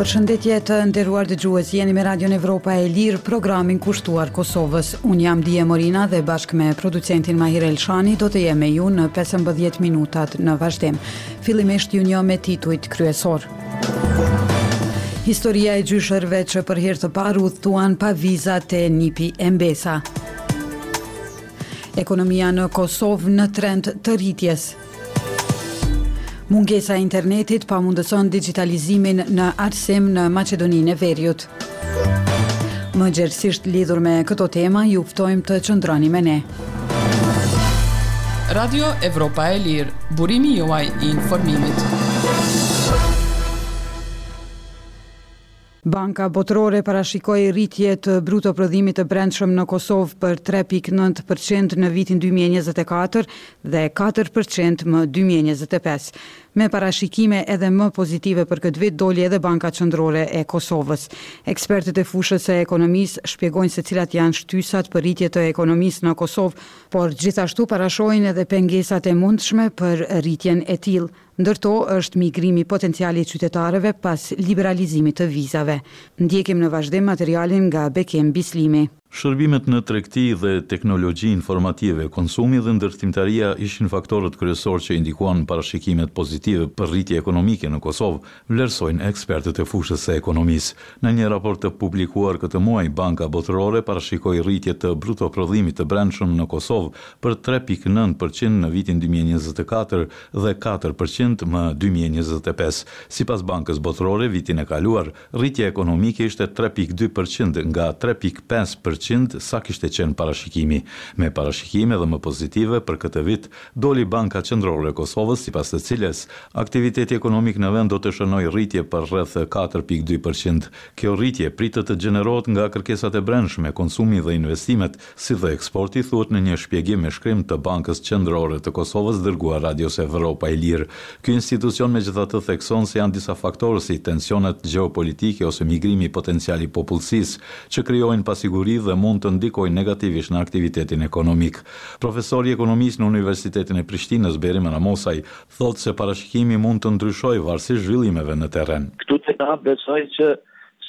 Përshëndetje të nderuar dëgjues, jeni me Radion Evropa e Lirë, programin kushtuar Kosovës. Unë jam Die Morina dhe bashkë me producentin Mahir Elshani do të jem me ju në 15 minutat në vazhdim. Fillimisht ju njoh me titujt kryesorë. Historia e gjyshërve që për herë të parë udhëtuan pa viza te nipi e mbesa. Ekonomia në Kosovë në trend të rritjes. Mungesa e internetit pamundëson digjitalizimin në arsim në Maqedoninë e Veriut. Më gjerësisht lidhur me këto tema, ju ftojmë të qëndroni me ne. Radio Evropa e Lirë, burimi juaj i informimit. Banka Botërore parashikoi rritje të bruto prodhimit të brendshëm në Kosovë për 3.9% në vitin 2024 dhe 4% më 2025. Me parashikime edhe më pozitive për këtë vit doli edhe Banka Qendrore e Kosovës. Ekspertët e fushës së ekonomisë shpjegojnë se cilat janë shtysat për rritje të ekonomisë në Kosovë, por gjithashtu parashohin edhe pengesat e mundshme për rritjen e tillë. Ndër to është migrimi potencial i qytetarëve pas liberalizimit të vizave. Ndjekim në vazhdim materialin nga Bekim Bislimi. Shërbimet në tregti dhe teknologji informative, konsumi dhe ndërtimtaria ishin faktorët kryesorë që i ndikuan parashikimet pozitive për rritje ekonomike në Kosovë, vlerësojnë ekspertët e fushës së ekonomisë. Në një raport të publikuar këtë muaj, Banka Botërore parashikoi rritje të brutoprodhimit të brendshëm në Kosovë për tre pikë nëntë për qind në vitin dy mijë e njëzet e katër dhe katër për qind më dy mijë e njëzet e pesë. Sipas Bankës Botërore, vitin e kaluar, Rritja ekonomike ishte tre pikë dy përqind nga tre pikë pesë përqind sa kishte qenë parashikimi. Me parashikime edhe më pozitive për këtë vit, doli Banka Qendrore e Kosovës sipas të cilës, aktiviteti ekonomik në vend do të shënojë rritje për rreth katër pikë dy përqind. Kjo rritje pritet të gjenerohet nga kërkesat e brendshme, konsumi dhe investimet, si dhe eksporti, thuhet në një shpjegim me shkrim të Bankës Qendrore të Kosovës dërguar Radios Evropa e Lirë. Ky institucion megjithatë thekson se janë disa faktorë si tensionet gjeopolitike ose migrimi potencial i popullsisë, që krijojnë pasiguri dhe mund të ndikojnë negativisht në aktivitetin ekonomik. Profesori i ekonomisë në Universitetin e Prishtinës, Berim Ramosaj, thotë se parashikimi mund të ndryshojë varësisht zhvillimeve në terren. Këtu të na besoj që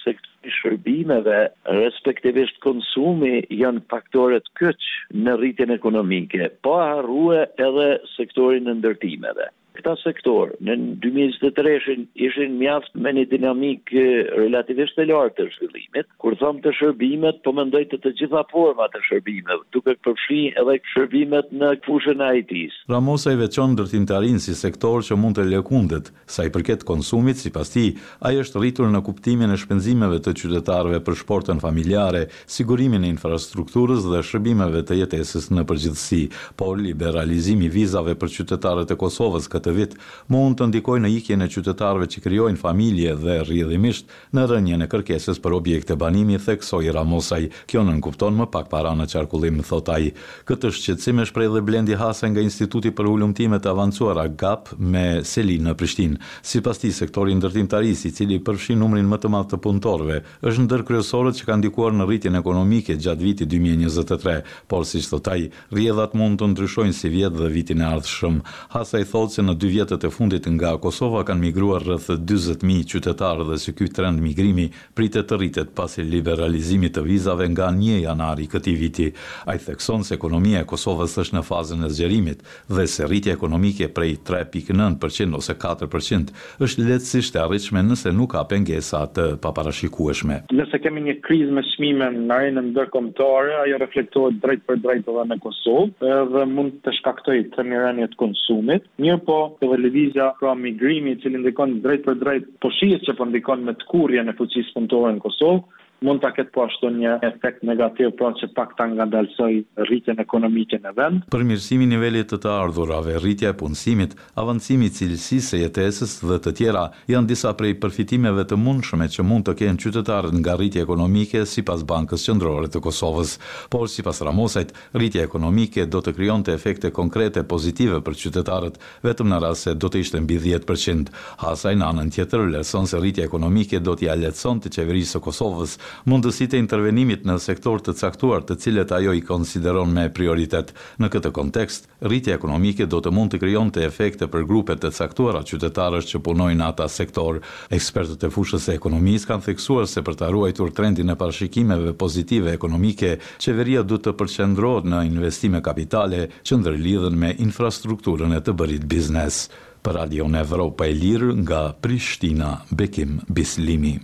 sektori i shërbimeve, respektivisht konsumi, janë faktorët kyç në rritjen ekonomike, pa harrue edhe sektorin e ndërtimeve. Këta sektorë, në dy mijë e njëzet e treshin ishin mjaft me një dinamikë relativisht të lartë të zhvillimit. Kur them te shërbimet, po mendoj te të gjitha format e shërbimeve, duke përfshi edhe shërbimet në fushën e IT-së. Ramosaj veçon ndërtimtarinë si sektor që mund të lëkundet, Sa i përket konsumit, sipas tij, ai është rritur në kuptimin e shpenzimeve të qytetarëve për shportën familjare, sigurimin e infrastrukturës dhe shërbimeve të jetesës në përgjithësi. Por, liberalizimi i vizave për qytetarët e Kosovës këtë vit mund të ndikojë në ikjen e qytetarëve që krijojnë familje dhe rrjedhimisht, Në rënien e kërkesës për objekte banimi, theksoi Ramosaj. Kjo nënkupton më pak para në qarkullim, thotë ai. Këtë shqetësim e shpreh dhe Blendi Hasaj nga Instituti për Hulumtime të Avancuara, GAP, me seli në Prishtinë. Sipas tij, sektori i ndërtimtarisë, i cili përfshin numrin më të madh të punëtorëve, është ndër kryesorët që kanë ndikuar në rritjen ekonomike gjatë vitit dy mijë e njëzet e tre, por siç thotë ai, Rrjedhat mund të ndryshojnë sivjet dhe vitin e ardhshëm. Hasaj thotë se në dy vjetët e fundit nga Kosova kanë migruar rreth dyzet mijë qytetarë dhe se ky trend migrimi pritet të rritet pas liberalizimit të vizave nga një janari i këtij viti. Ai thekson se ekonomia e Kosovës është në fazën e zgjerimit dhe se rritja ekonomike prej tre pikë nëntë për qind ose katër për qind Është lehtësisht e arritshme nëse nuk ka pengesa të paparashikueshme. Nëse kemi një krizë me çmime në arenën ndërkombëtare, ajo reflektohet drejtpërdrejt edhe në Kosovë dhe mund të shkaktojë të themi rënie të konsumit. Mirëpo, edhe lëvizja, pra migrimi i cili ndikon drejtpërdrejt, po shihet që po ndikon me tkurrjen e fuqisë punëtore në Kosovë, mund ta ketë po ashtu një efekt negativ, pra që pak ta ngadalësojë rritjen ekonomike në vend. Përmirësimi i nivelit të të ardhurave, rritja e punësimit, avancimi i cilësisë së jetesës dhe të tjera, janë disa prej përfitimeve të mundshme që mund të kenë qytetarët nga rritja ekonomike sipas Bankës Qendrore të Kosovës. Por sipas Ramosajt, rritja ekonomike do të krijonte efekte konkrete pozitive për qytetarët, Vetëm në rast se do të ishte mbi dhjetë për qind. Hasaj, në anën tjetër, vlerëson se rritja ekonomike do t'ia lehtësonte Qeverisë së Kosovës mundësitë e intervenimit në sektorë të caktuar të cilët ajo i konsideron me prioritet. Në këtë kontekst, rritja ekonomike do të mund të krijonte efekte për grupe të caktuara qytetarësh që punojnë në ata sektorë. Ekspertët e fushës së ekonomisë kanë theksuar se për ta ruajtur trendin e parashikimeve pozitive ekonomike, Qeveria duhet të përqendrohet në investime kapitale që ndërlidhen me infrastrukturën e të bërit biznes. Për Radion Evropa e Lirë nga Prishtina, Bekim Bislimi.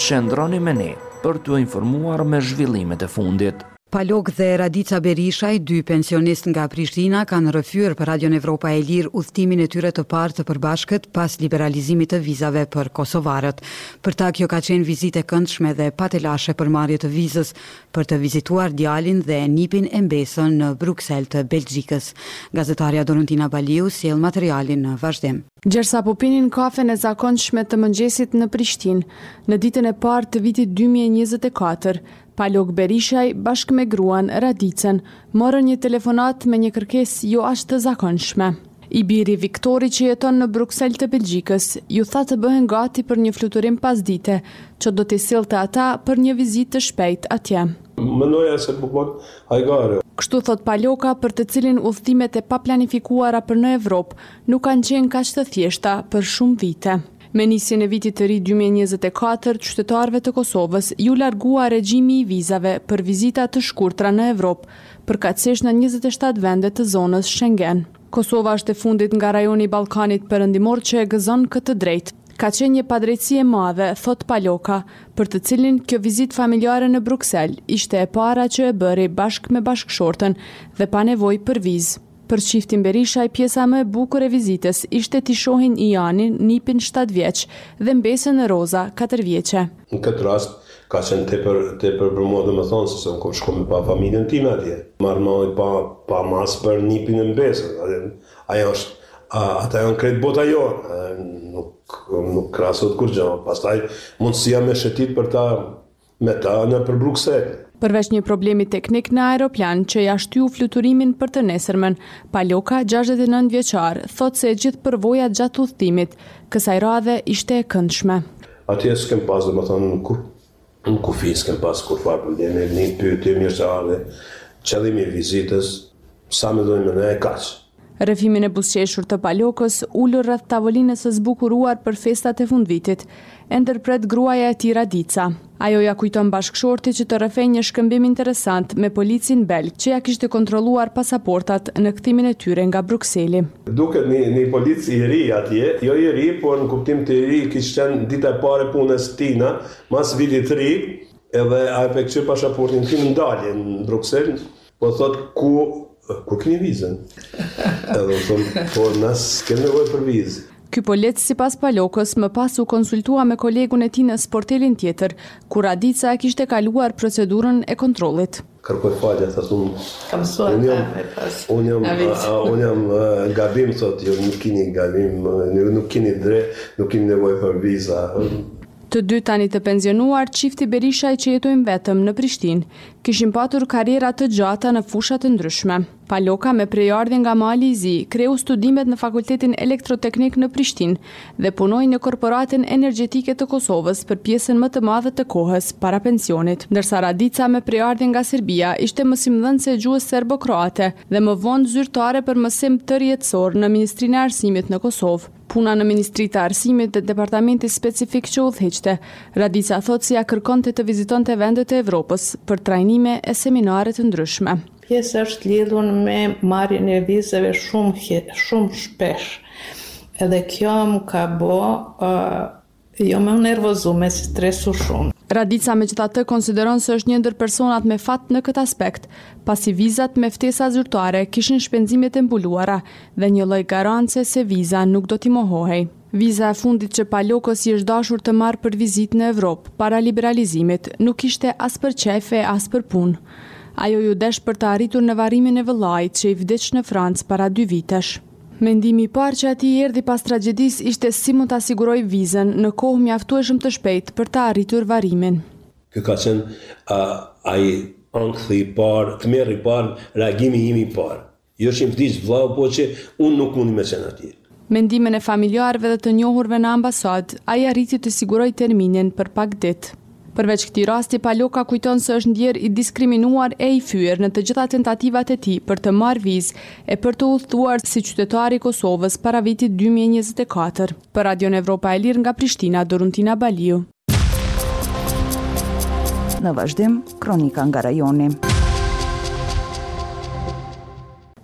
Qëndroni me ne për t'u informuar me zhvillimet e fundit. Palok dhe Radica Berishaj, dy pensionistë nga Prishtina, kanë rrëfyer për Radion Evropa e Lirë udhëtimin e tyre të parë të përbashkët pas liberalizimit të vizave për kosovarët. Për ta kjo ka qenë vizitë e këndshme dhe pa telashe për marrje të vizës, për të vizituar djalin dhe nipin e mbesën në Bruksel të Belgjikës. Gazetarja Dorontina Baliu sjell materialin në vazhdim. Gjersa po pinin kafen e zakonshme të mëngjesit në Prishtinë, në ditën e parë të vitit dy mijë e njëzet e katër, Palok Berishaj bashkë me gruan Radicën morën një telefonatë me një kërkesë jo aq të zakonshme. I biri Viktori që jeton në Bruksel të Belgjikës iu tha të bëhen gati për një fluturim pasdite që do t'i sillte ata për një vizitë të shpejtë atje. Mendoja se po bon hajgare. Kështu thotë Paloka për të cilin udhëtimet e paplanifikuara për në Evropë nuk kanë qenë kaq të thjeshta për shumë vite. Me nisjen e vitit të ri dy mijë e njëzet e katër, qytetarëve të Kosovës iu largua regjimi i vizave për vizita të shkurtra në Evropë, përkatësisht në njëzet e shtatë vende të zonës Shengen. Kosova është e fundit nga rajoni i Ballkanit Perëndimor që e gëzon këtë të drejtë. Ka qenë një padrejtësi e madhe, thotë Paloka, për të cilin kjo vizitë familjare në Bruksel ishte e para që e bëri bashkë me bashkëshorten dhe pa nevojë për vizë. Për çiftin Berishaj pjesa më e bukur e vizitës ishte t'i shohin Ianin, nipin shtatë vjeç, dhe mbesën Roza, katër vjeçe. Në këtë rast ka qenë tepër tepër për mua domethënë sepse unë kam shku me pa familjen time atje. Marr malli pa pa masë për nipin e mbesën. Ajo është ata janë krejt bota jonë. Nuk nuk krahasohet kurrgja. Pastaj mundësia me shetitë për ta me ta nëpër Bruksel. Përveç një problemi teknik në aeroplan që ia shtyu fluturimin për të nesërmen, Paloka, gjashtëdhjetë e nëntë vjeçar, thotë se e gjithë përvoja gjatë udhëtimit, kësaj radhe ishte e këndshme. Atje s'kem pas domethënë kur në kufi s'kem pas kurrfarë problemi, një pyetje mirëseardhje, qëllimi i vizitës, sa mendon me nejt e kaq. Rrëfimin e buzëqeshur të Palokës, ulur rreth tavolinës së zbukuruar për festat e fundvitit, e ndërpret gruaja e tij Radica. Ajo ia kujton bashkëshortit që të rrëfejë një shkëmbim interesant me policin belg që ia kishte kontrolluar pasaportat në kthimin e tyre nga Brukseli. Duket një një polic i ri atje, jo i ri, por në kuptim të ri kish qenë dita e parë e punës tina, mas vitit të ri, edhe ai po e kqyr pasaportën tim në dalje në Bruksel. Po thot ku ku e keni vizën? Edhe u thon po na s'kem nevojë për vizë. Ky polic sipas Palokës më pas u konsultua me kolegun e tij në sportelin tjetër, ku Radica e kishte kaluar procedurën e kontrollit. Kërkoj falje thot unë unë jam unë jam unë jam gabim thot ju nuk kini gabim ju nuk kini dre nuk kini nevojë për vizë. Të dy tani të pensionuar, çifti Berishaj që jetojnë vetëm në Prishtinë, Kishin patur karriera të gjata në fusha të ndryshme. Paloka, me prejardhje nga Mali i Zi, kreu studimet në Fakultetin Elektroteknik në Prishtinë dhe punoi në Korporatën Energjetike të Kosovës për pjesën më të madhe të kohës, para pensionit. Ndërsa Radica, me prejardhje nga Serbia, ishte mësimdhënëse e gjuhës serbo-kroate dhe më vonë zyrtare për mësim tërëjetësor në Ministrinë e Arsimit në Kosovë. Puna në Ministri të Arsimit dhe departamenti specifik që udhëhiqte, Radica thotë se ia kërkonte të vizitonte vende të Evropës për trajnime e seminare të ndryshme. Pjesë është lidhun me marrjen e vizave shumë shpesh, edhe kjo më ka bo Jo me u nervozu, me u stresu shumë. Radica megjithatë konsideron se është një ndër personat me fat në këtë aspekt, pasi vizat me ftesa zyrtare kishin shpenzimet e mbuluara dhe një lloj garance se viza nuk do t'i mohohej. Viza e fundit që Palokës i është dashur të marrë për vizitë në Evropë, para liberalizimit, nuk ishte as për qejf e as për punë. Ajo iu desh për të arritur në varrimin e vëllait që i vdiq në Francë para dy vitesh. Mendimi i parë që atij i erdhi pas tragjedisë ishte si mund ta sigurojë vizën, në kohë mjaftueshëm të shpejtë, për ta arritur varrimin. Ky ka qenë ai ankthi i parë, tmerri i parë, reagimi i imi i parë. Jo që m'vdiq vllau, po që unë nuk mundi me qenë aty. Me ndihmën e familjarëve dhe të njohurve në ambasadë, ai arriti të sigurojë terminin për pak ditë. Përveç këtij rasti, Paloka kujton se është ndjerë i diskriminuar e i fyer në të gjitha tentativat e tij për të marrë vizë e për të udhëtuar si qytetar i Kosovës para vitit dy mijë e njëzet e katër. Për Radion Evropa e Lirë nga Prishtina, Doruntina Baliu. Në vazhdim, kronika nga rajoni.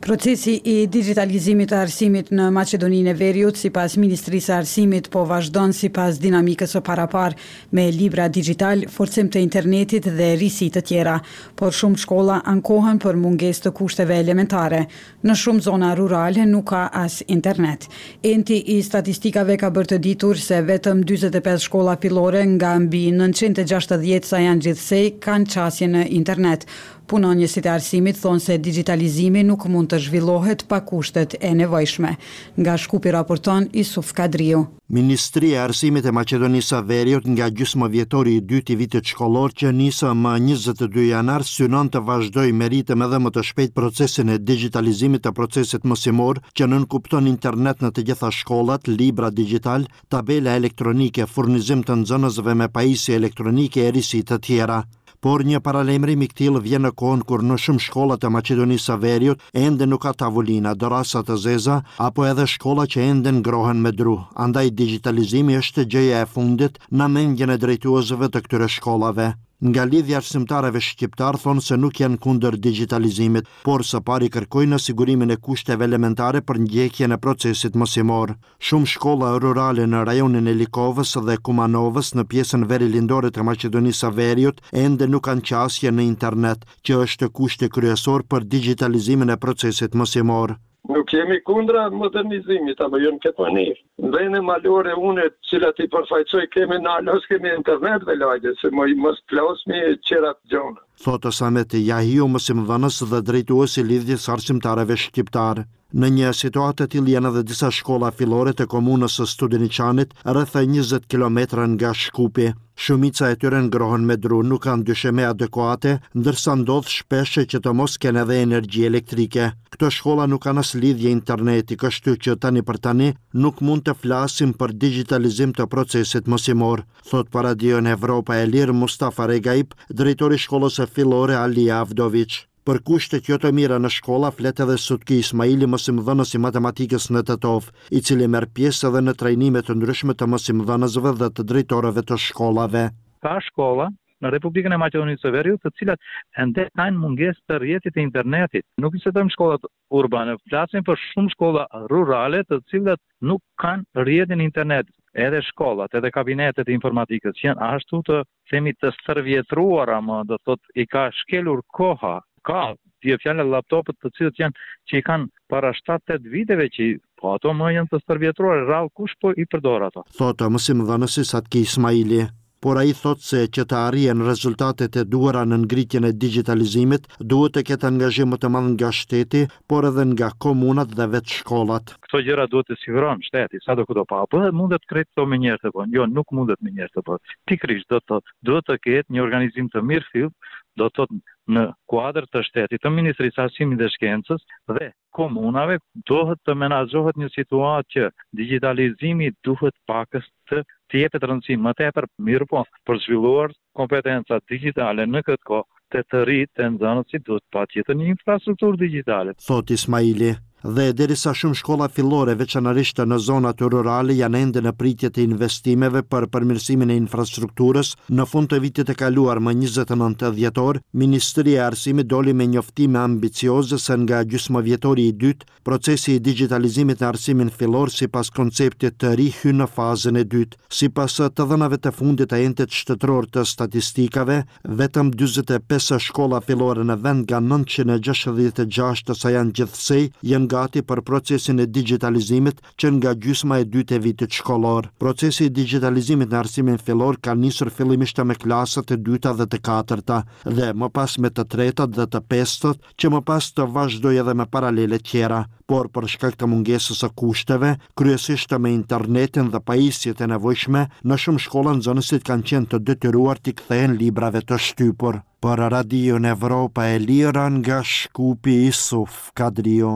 Procesi i digjitalizimit të arsimit në Maqedoninë e Veriut, sipas Ministrisë së Arsimit, po vazhdon sipas dinamikës së paraparë, me libra digjitalë, forcim të internetit dhe risi të tjera. Por shumë shkolla ankohen për mungesë të kushteve elementare. Në shumë zona rurale nuk ka as internet. Enti i Statistikave ka bërë të ditur se vetëm dyzet e pesë shkolla fillore nga mbi nëntëqind e gjashtëdhjetë sa janë gjithsej kanë qasje në internet. Punonjësit e arsimit thonë se dixhitalizimi nuk mund të zhvillohet pa kushtet e nevojshme. Nga Shkupi raporton Isuf Kadriu. Ministria e Arsimit e Maqedonisë së Veriut nga gjysmëvjetori i dytë i vitit shkollor që nis më njëzet e dy janar synon të vazhdojë me ritëm edhe më të shpejtë procesin e dixhitalizimit të procesit mësimor që nënkupton internet në të gjitha shkollat, libra dixhitalë, tabela elektronike, furnizim të nxënësve me pajisje elektronike e risi të tjera. Por një paralajmërim i këtillë vjen në kohën kur në shumë shkolla të Maqedonisë së Veriut ende nuk ka tavolina, dërrasa të zeza apo edhe shkolla që ende ngrohen me dru. Andaj digjitalizimi është gjëja e fundit në mendjen e drejtuesëve të këtyre shkollave. Nga Lidhja e Arsimtarëve Shqiptarë thonë se nuk janë kundër digjitalizimit, por së pari kërkojnë sigurimin e kushteve elementare për ndjekjen e procesit mësimor. Shumë shkolla rurale në rajonin e Likovës dhe Kumanovës në pjesën verilindore të Maqedonisë së Veriut ende nuk kanë qasje në internet, që është kushti kryesor për digjitalizimin e procesit mësimor. Nuk jemi kundra modernizimit ama jo në këtë mënyrë. Në vende malore unë të cilat i përfaqësoj kemi, ne as s'kemi internet e le hajde se më mos flasim tjerat gjona. Thotë Samet Jahiu, mësimdhënës dhe drejtues i Lidhjes së Arsimtarëve Shqiptarë. Në një situatë të tillë janë edhe disa shkolla fillore të komunës së Studeniçanit, rreth 20 kilometra nga Shkupi. Shumica e tyre ngrohen me dru, nuk kanë dysheme adekuate, ndërsa ndodh shpesh që të mos kenë edhe energji elektrike. Këto shkolla nuk kanë as lidhje interneti, kështu që tani për tani nuk mund të flasim për digjitalizim të procesit mësimor, thotë për Radion Evropa e Lirë Mustafa Regaip, drejtor i shkollës fillore Alija Avdoviç. Për kushtet jo të mira në shkolla flet edhe Sutki Ismaili mësimdhënës i matematikës në Tetovë, i cili merr pjesë edhe në trajnime të ndryshme të mësimdhënësve dhe të drejtorëve të shkollave. Ka shkolla në Republikën e Maqedonisë së Veriut të cilat ende kanë mungesë të rrjetit të internetit. Nuk bisedojmë shkollat urbane, flasim për shumë shkolla rurale të cilat nuk kanë rrjetin internet, edhe shkollat, edhe kabinetet e informatikës janë ashtu të themi të stërvjetruara, do të thotë i ka shkelur koha, ka bie fjala laptopët të cilët janë që i kanë para 7-8 viteve që po ato më janë të stërvjetruar, rrallë kush po i përdor ato. Thotë mësimdhënësi Sutki Ismaili. por ai thotë se që të arrihen rezultatet e duhura në nxitjen e digjitalizimit, duhet të ketë angazhim më të madh nga shteti, por edhe nga komunat dhe vetë shkollat. Këto gjëra duhet të siguron shteti, sado kudo po a bëhet, mundet krejt këto menjëherë të bëhen, jo nuk mundet menjëherë të bëhet. Pikërisht do të thotë, duhet të ketë një organizim të mirëfilltë, do të thotë në kuadër të shtetit, të Ministrisë së Arsimit dhe Shkencës dhe komunave duhet të menaxhohet një situatë që digjitalizimi duhet pakëz t'i jepet rëndësi më tepër, mirëpo për të zhvilluar kompetencat digjitale në këtë kohë te të rinjtë te nxënësit duhet patjetër një infrastrukturë digjitale. Thotë Ismaili. Dhe derisa shumë shkolla fillore veçanërisht në zonat rurale janë ende në pritje të investimeve për përmirësimin e infrastrukturës, Në fund të vitit të kaluar, më njëzet e nëntë dhjetor, Ministria e Arsimit doli me njoftime ambicioze se nga gjysmëvjetori i dytë, procesi i digjitalizimit në arsimin fillor sipas konceptit të ri hyn në fazën e dytë. Sipas të dhënave të fundit të Entit Shtetëror të Statistikave, vetëm dyzet e pesë shkolla fillore në vend nga nëntëqind e gjashtëdhjetë e gjashtë sa janë gjithsej janë gati për procesin e digjitalizimit që nga gjysma e dytë e vitit shkollor. Procesi i digjitalizimit në arsimin fillor ka nisur fillimisht me klasat e dyta dhe të katërta dhe më pas me të tretat dhe të pestat, që më pas të vazhdojë edhe me paralelet tjera. Por për shkak të mungesës së kushteve, kryesisht me internetin dhe pajisjet e nevojshme, në shumë shkolla nxënësit kanë qenë të detyruar t'i kthehen librave të shtypur. Për Radion Evropa e Lirë nga Shkupi Isuf Kadriu.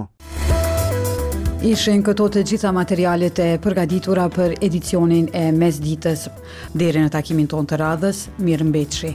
Ishin këto të gjitha materialet e përgatitura për edicionin e mesditës. Deri në takimin tonë të radhës, mirëmbetshi.